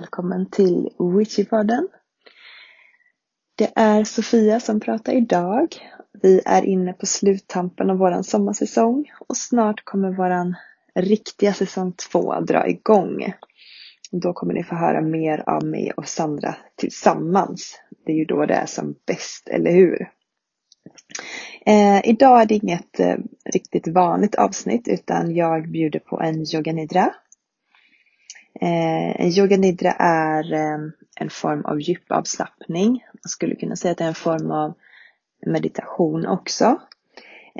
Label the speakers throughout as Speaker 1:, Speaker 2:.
Speaker 1: välkommen till Witchypodden. Det är Sofia som pratar idag. Vi är inne på sluttampen av våran sommarsäsong och snart kommer våran riktiga säsong två dra igång. Då kommer ni få höra mer av mig och Sandra tillsammans. Det är ju då det är som bäst, eller hur? Eh, idag är det inget eh, riktigt vanligt avsnitt utan jag bjuder på en yoga nidra Eh, en yoga nidra är eh, en form av djupavslappning. Man skulle kunna säga att det är en form av meditation också.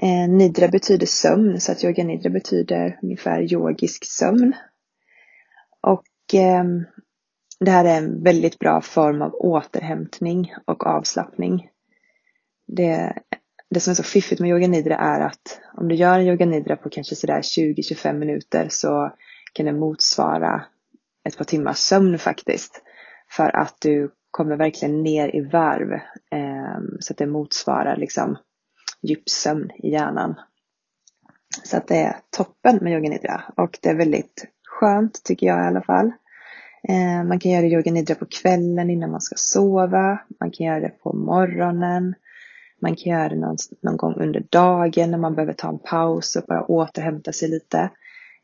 Speaker 1: Eh, nidra betyder sömn så att yoga nidra betyder ungefär yogisk sömn. Och eh, det här är en väldigt bra form av återhämtning och avslappning. Det, det som är så fiffigt med yoga nidra är att om du gör en yoga nidra på kanske sådär 20-25 minuter så kan det motsvara ett par timmars sömn faktiskt. För att du kommer verkligen ner i varv eh, så att det motsvarar liksom djupsömn i hjärnan. Så att det är toppen med yoga nidra och det är väldigt skönt tycker jag i alla fall. Eh, man kan göra yoga nidra på kvällen innan man ska sova. Man kan göra det på morgonen. Man kan göra det någon, någon gång under dagen när man behöver ta en paus och bara återhämta sig lite.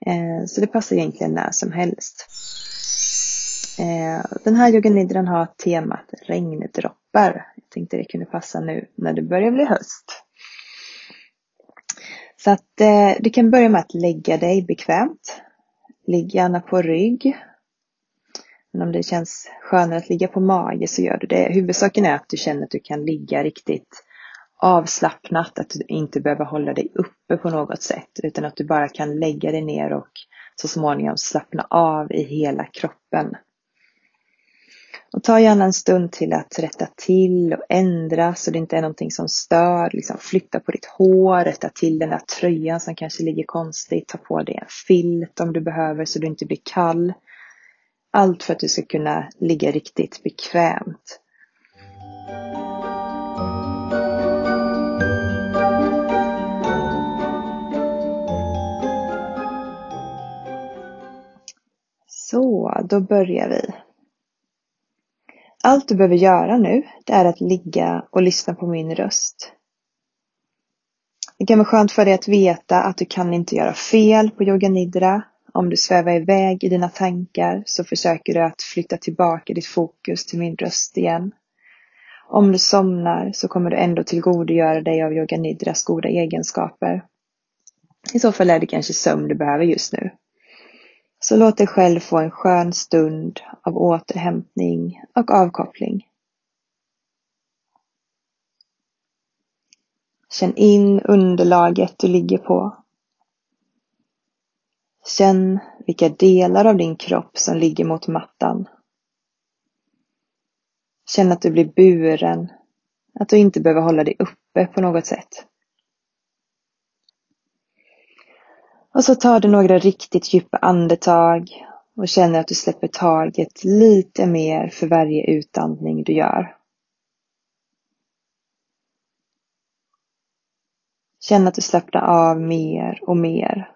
Speaker 1: Eh, så det passar egentligen när som helst. Eh, den här yoganidran har temat regndroppar. Jag tänkte det kunde passa nu när det börjar bli höst. Så att eh, du kan börja med att lägga dig bekvämt. Ligg gärna på rygg. Men om det känns skönare att ligga på mage så gör du det. Huvudsaken är att du känner att du kan ligga riktigt avslappnat, att du inte behöver hålla dig uppe på något sätt utan att du bara kan lägga dig ner och så småningom slappna av i hela kroppen. Och ta gärna en stund till att rätta till och ändra så det inte är någonting som stör. Liksom flytta på ditt hår, rätta till den där tröjan som kanske ligger konstigt. Ta på dig en filt om du behöver så du inte blir kall. Allt för att du ska kunna ligga riktigt bekvämt. Så, då börjar vi. Allt du behöver göra nu, det är att ligga och lyssna på min röst. Det kan vara skönt för dig att veta att du kan inte göra fel på yoga nidra. Om du svävar iväg i dina tankar så försöker du att flytta tillbaka ditt fokus till min röst igen. Om du somnar så kommer du ändå tillgodogöra dig av yoga nidras goda egenskaper. I så fall är det kanske sömn du behöver just nu. Så låt dig själv få en skön stund av återhämtning och avkoppling. Känn in underlaget du ligger på. Känn vilka delar av din kropp som ligger mot mattan. Känn att du blir buren, att du inte behöver hålla dig uppe på något sätt. Och så tar du några riktigt djupa andetag och känner att du släpper taget lite mer för varje utandning du gör. Känn att du slappnar av mer och mer.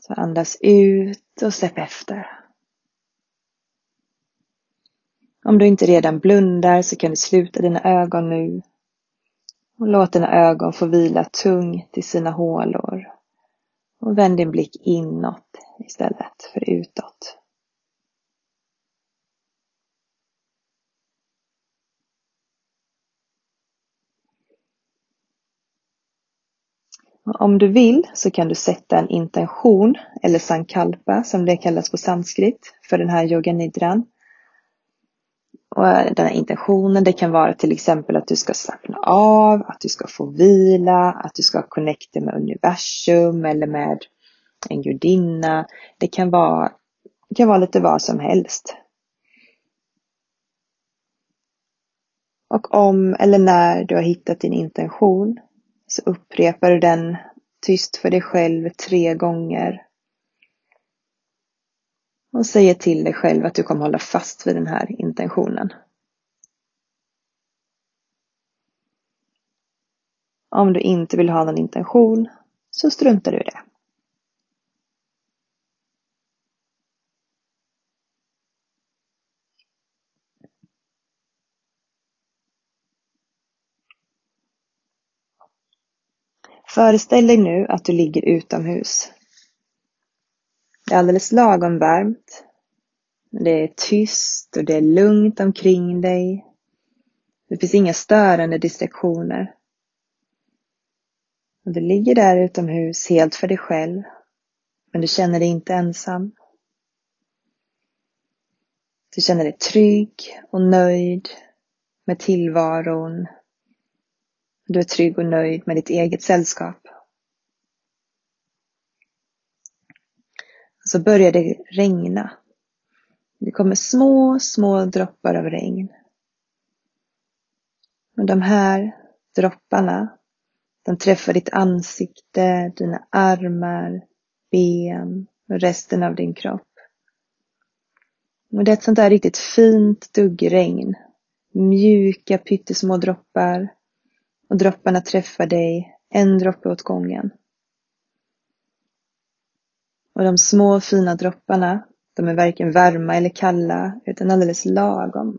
Speaker 1: Så andas ut och släpp efter. Om du inte redan blundar så kan du sluta dina ögon nu och låt dina ögon få vila tungt i sina hålor. Och vänd din blick inåt istället för utåt. Om du vill så kan du sätta en intention, eller sankalpa som det kallas på sanskrit, för den här yoganidran. Och den här intentionen, det kan vara till exempel att du ska slappna av, att du ska få vila, att du ska connecta med universum eller med en gudinna. Det kan vara, det kan vara lite vad som helst. Och om eller när du har hittat din intention så upprepar du den tyst för dig själv tre gånger och säger till dig själv att du kommer hålla fast vid den här intentionen. Om du inte vill ha någon intention så struntar du i det. Föreställ dig nu att du ligger utomhus det är alldeles lagom varmt. Det är tyst och det är lugnt omkring dig. Det finns inga störande distraktioner. Och du ligger där utomhus helt för dig själv. Men du känner dig inte ensam. Du känner dig trygg och nöjd med tillvaron. Du är trygg och nöjd med ditt eget sällskap. Så börjar det regna. Det kommer små, små droppar av regn. Och de här dropparna, de träffar ditt ansikte, dina armar, ben och resten av din kropp. Och det är ett sånt där riktigt fint duggregn. Mjuka pyttesmå droppar. Och dropparna träffar dig en droppe åt gången. Och de små fina dropparna, de är varken varma eller kalla utan alldeles lagom.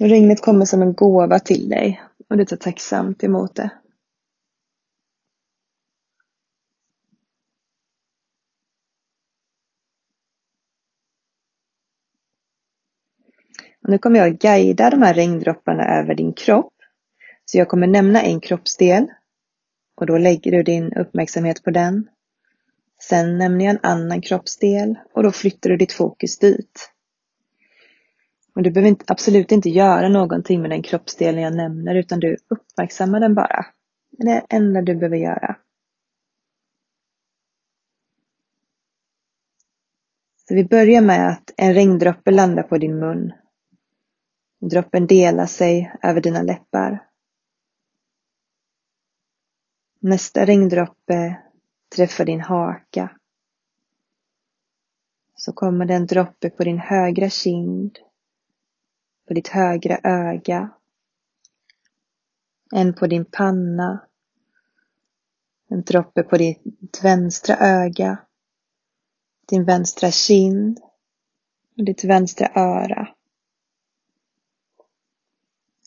Speaker 1: Regnet kommer som en gåva till dig och du tar tacksamt emot det. Och nu kommer jag att guida de här regndropparna över din kropp. Så jag kommer nämna en kroppsdel och då lägger du din uppmärksamhet på den. Sen nämner jag en annan kroppsdel och då flyttar du ditt fokus dit. Och du behöver inte, absolut inte göra någonting med den kroppsdelen jag nämner utan du uppmärksammar den bara. Det är det enda du behöver göra. Så vi börjar med att en regndroppe landar på din mun Droppen delar sig över dina läppar. Nästa regndroppe träffar din haka. Så kommer det en droppe på din högra kind, på ditt högra öga, en på din panna, en droppe på ditt vänstra öga, din vänstra kind och ditt vänstra öra.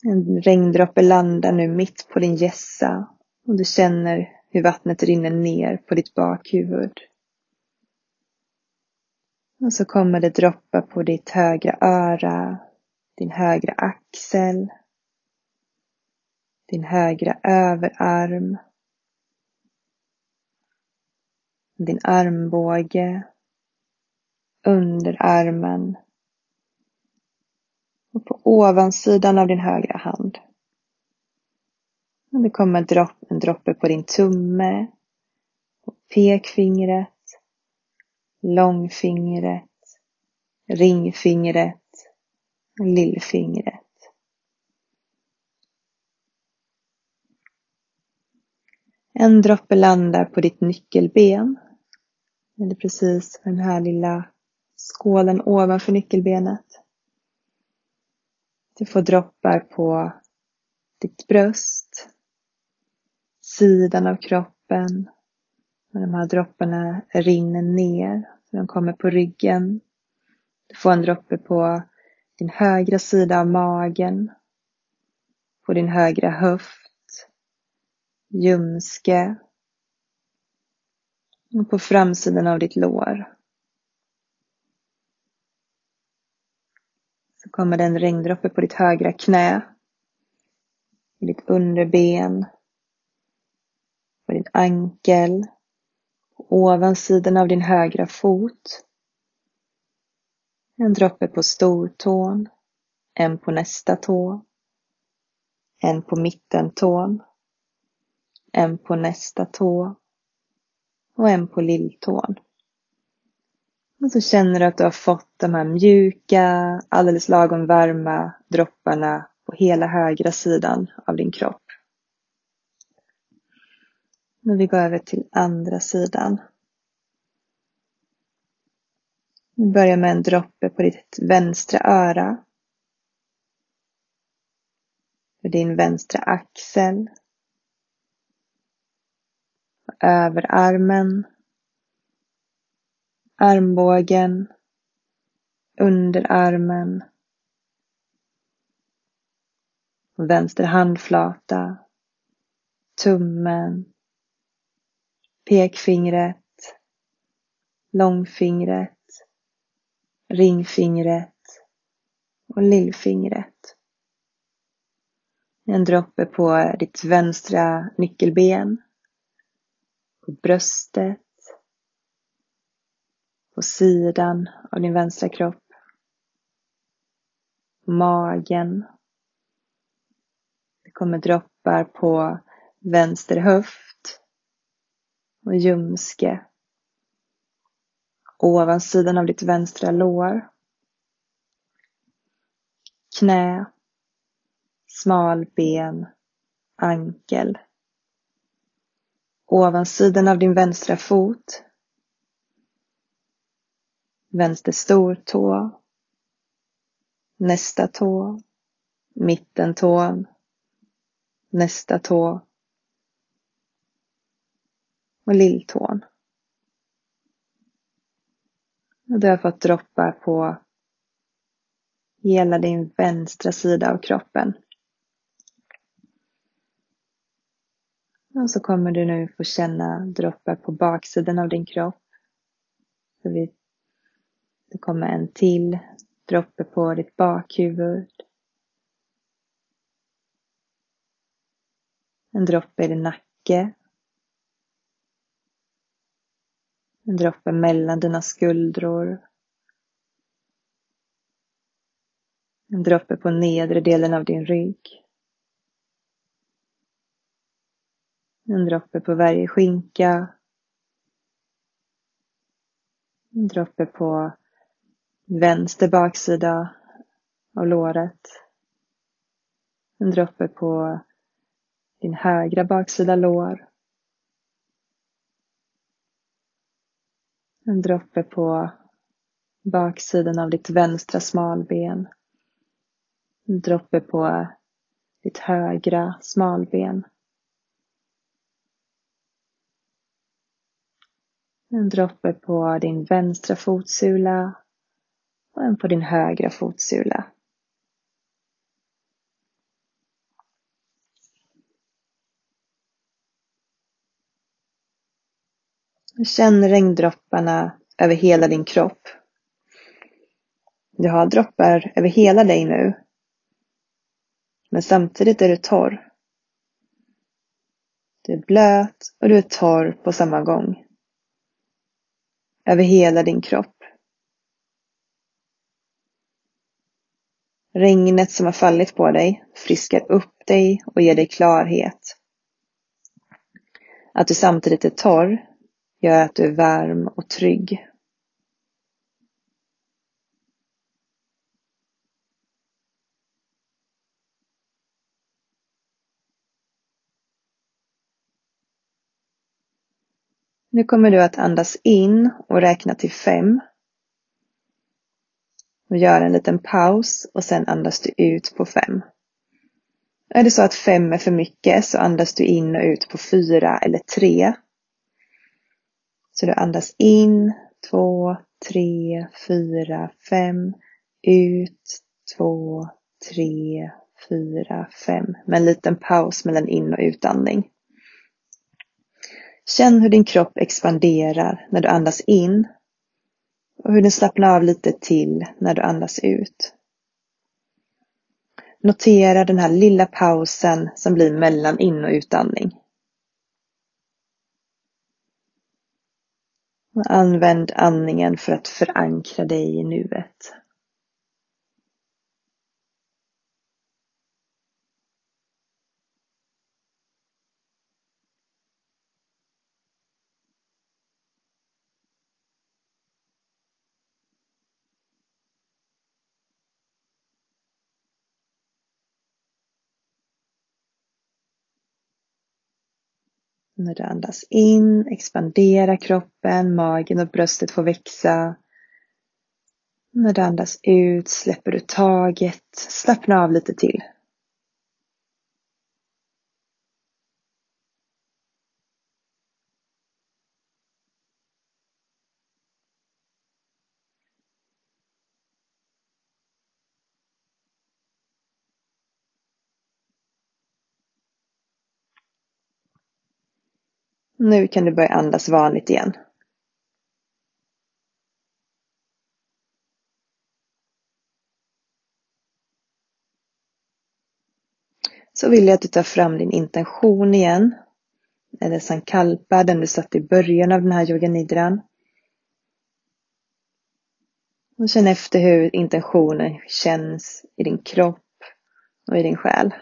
Speaker 1: En regndroppe landar nu mitt på din gässa och du känner hur vattnet rinner ner på ditt bakhuvud. Och så kommer det droppa på ditt högra öra, din högra axel, din högra överarm, din armbåge, underarmen och på ovansidan av din högra hand. Och det kommer dropp, en droppe på din tumme, på pekfingret, långfingret, ringfingret och lillfingret. En droppe landar på ditt nyckelben. Eller precis den här lilla skålen ovanför nyckelbenet. Du får droppar på ditt bröst, sidan av kroppen. Och de här dropparna rinner ner, så de kommer på ryggen. Du får en droppe på din högra sida av magen, på din högra höft, ljumske och på framsidan av ditt lår. Så kommer det en regndroppe på ditt högra knä, i ditt underben, på din ankel, på ovansidan av din högra fot. En droppe på stortån, en på nästa tå, en på mittentån, en på nästa tå och en på lilltån. Och så känner du att du har fått de här mjuka, alldeles lagom varma dropparna på hela högra sidan av din kropp. När vi går över till andra sidan. Vi börjar med en droppe på ditt vänstra öra. För din vänstra axel. Överarmen armbågen, underarmen, vänster handflata, tummen, pekfingret, långfingret, ringfingret och lillfingret. En droppe på ditt vänstra nyckelben, på bröstet, på sidan av din vänstra kropp, magen. Det kommer droppar på vänster höft och ljumske, ovansidan av ditt vänstra lår, knä, smalben, ankel, ovansidan av din vänstra fot, vänster stortå, nästa tå, mittentån, nästa tå och lilltån. Och du har fått droppar på hela din vänstra sida av kroppen. Och så kommer du nu få känna droppar på baksidan av din kropp. Det kommer en till droppe på ditt bakhuvud. En droppe i din nacke. En droppe mellan dina skuldror. En droppe på nedre delen av din rygg. En droppe på varje skinka. En droppe på vänster baksida av låret. En droppe på din högra baksida lår. En droppe på baksidan av ditt vänstra smalben. En droppe på ditt högra smalben. En droppe på din vänstra fotsula och en på din högra fotsula. Känn regndropparna över hela din kropp. Du har droppar över hela dig nu. Men samtidigt är du torr. Du är blöt och du är torr på samma gång. Över hela din kropp. Regnet som har fallit på dig friskar upp dig och ger dig klarhet. Att du samtidigt är torr gör att du är varm och trygg. Nu kommer du att andas in och räkna till fem och gör en liten paus och sen andas du ut på fem. Är det så att fem är för mycket så andas du in och ut på fyra eller tre. Så du andas in, två, tre, fyra, fem, ut, två, tre, fyra, fem. Med en liten paus mellan in och utandning. Känn hur din kropp expanderar när du andas in och hur den slappnar av lite till när du andas ut. Notera den här lilla pausen som blir mellan in och utandning. Använd andningen för att förankra dig i nuet. När du andas in, expandera kroppen, magen och bröstet får växa. När du andas ut släpper du taget, slappna av lite till. Nu kan du börja andas vanligt igen. Så vill jag att du tar fram din intention igen. Eller sankalpa, den du satte i början av den här yoganidran. Och känn efter hur intentionen känns i din kropp och i din själ.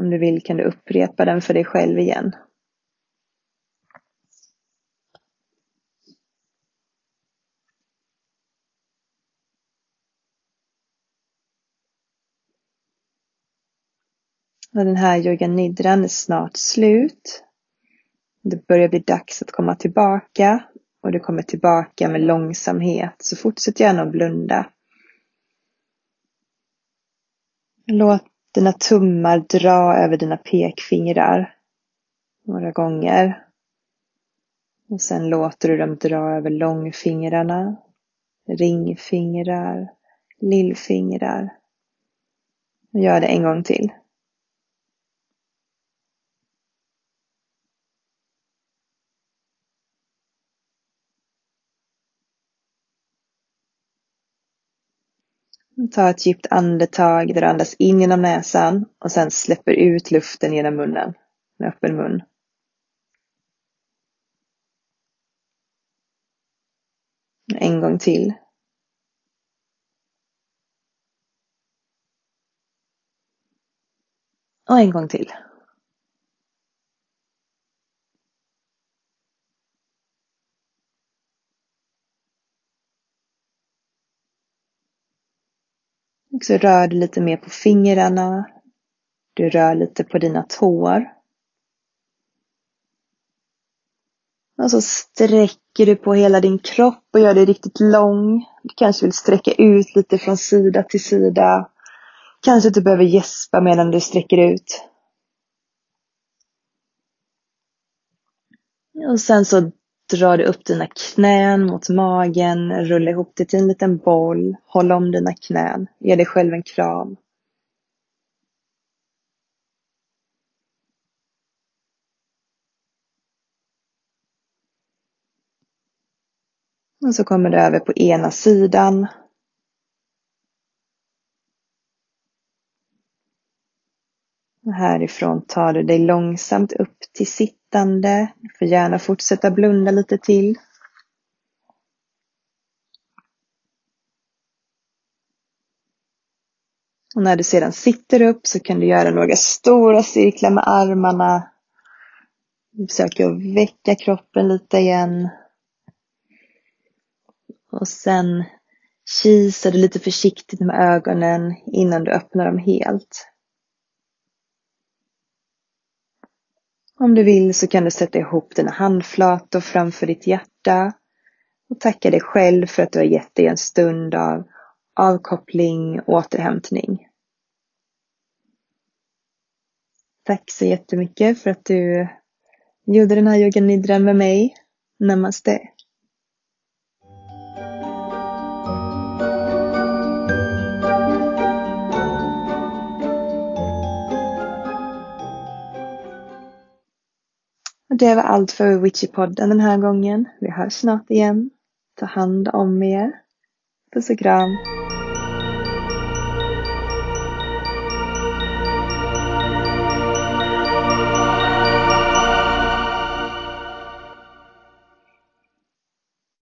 Speaker 1: Om du vill kan du upprepa den för dig själv igen. Och den här yoga nidran är snart slut. Det börjar bli dags att komma tillbaka och du kommer tillbaka med långsamhet. Så fortsätt gärna att blunda. Låt dina tummar dra över dina pekfingrar några gånger. Och sen låter du dem dra över långfingrarna, ringfingrar, lillfingrar. Och gör det en gång till. Ta ett djupt andetag där du andas in genom näsan och sen släpper ut luften genom munnen med öppen mun. En gång till. Och en gång till. Och så rör du lite mer på fingrarna. Du rör lite på dina tår. Och så sträcker du på hela din kropp och gör dig riktigt lång. Du kanske vill sträcka ut lite från sida till sida. Kanske att du behöver gäspa medan du sträcker ut. Och sen så drar du upp dina knän mot magen, rulla ihop det till en liten boll, håll om dina knän, ge dig själv en kram. Och så kommer du över på ena sidan. Och härifrån tar du dig långsamt upp till sittande. Du får gärna fortsätta blunda lite till. Och när du sedan sitter upp så kan du göra några stora cirklar med armarna. Du försöker väcka kroppen lite igen. Och sen kisar du lite försiktigt med ögonen innan du öppnar dem helt. Om du vill så kan du sätta ihop dina handflator framför ditt hjärta och tacka dig själv för att du har gett dig en stund av avkoppling och återhämtning. Tack så jättemycket för att du gjorde den här yoganidran med mig. Namaste. Det var allt för Witchypodden den här gången. Vi hörs snart igen. Ta hand om er. Puss och kram.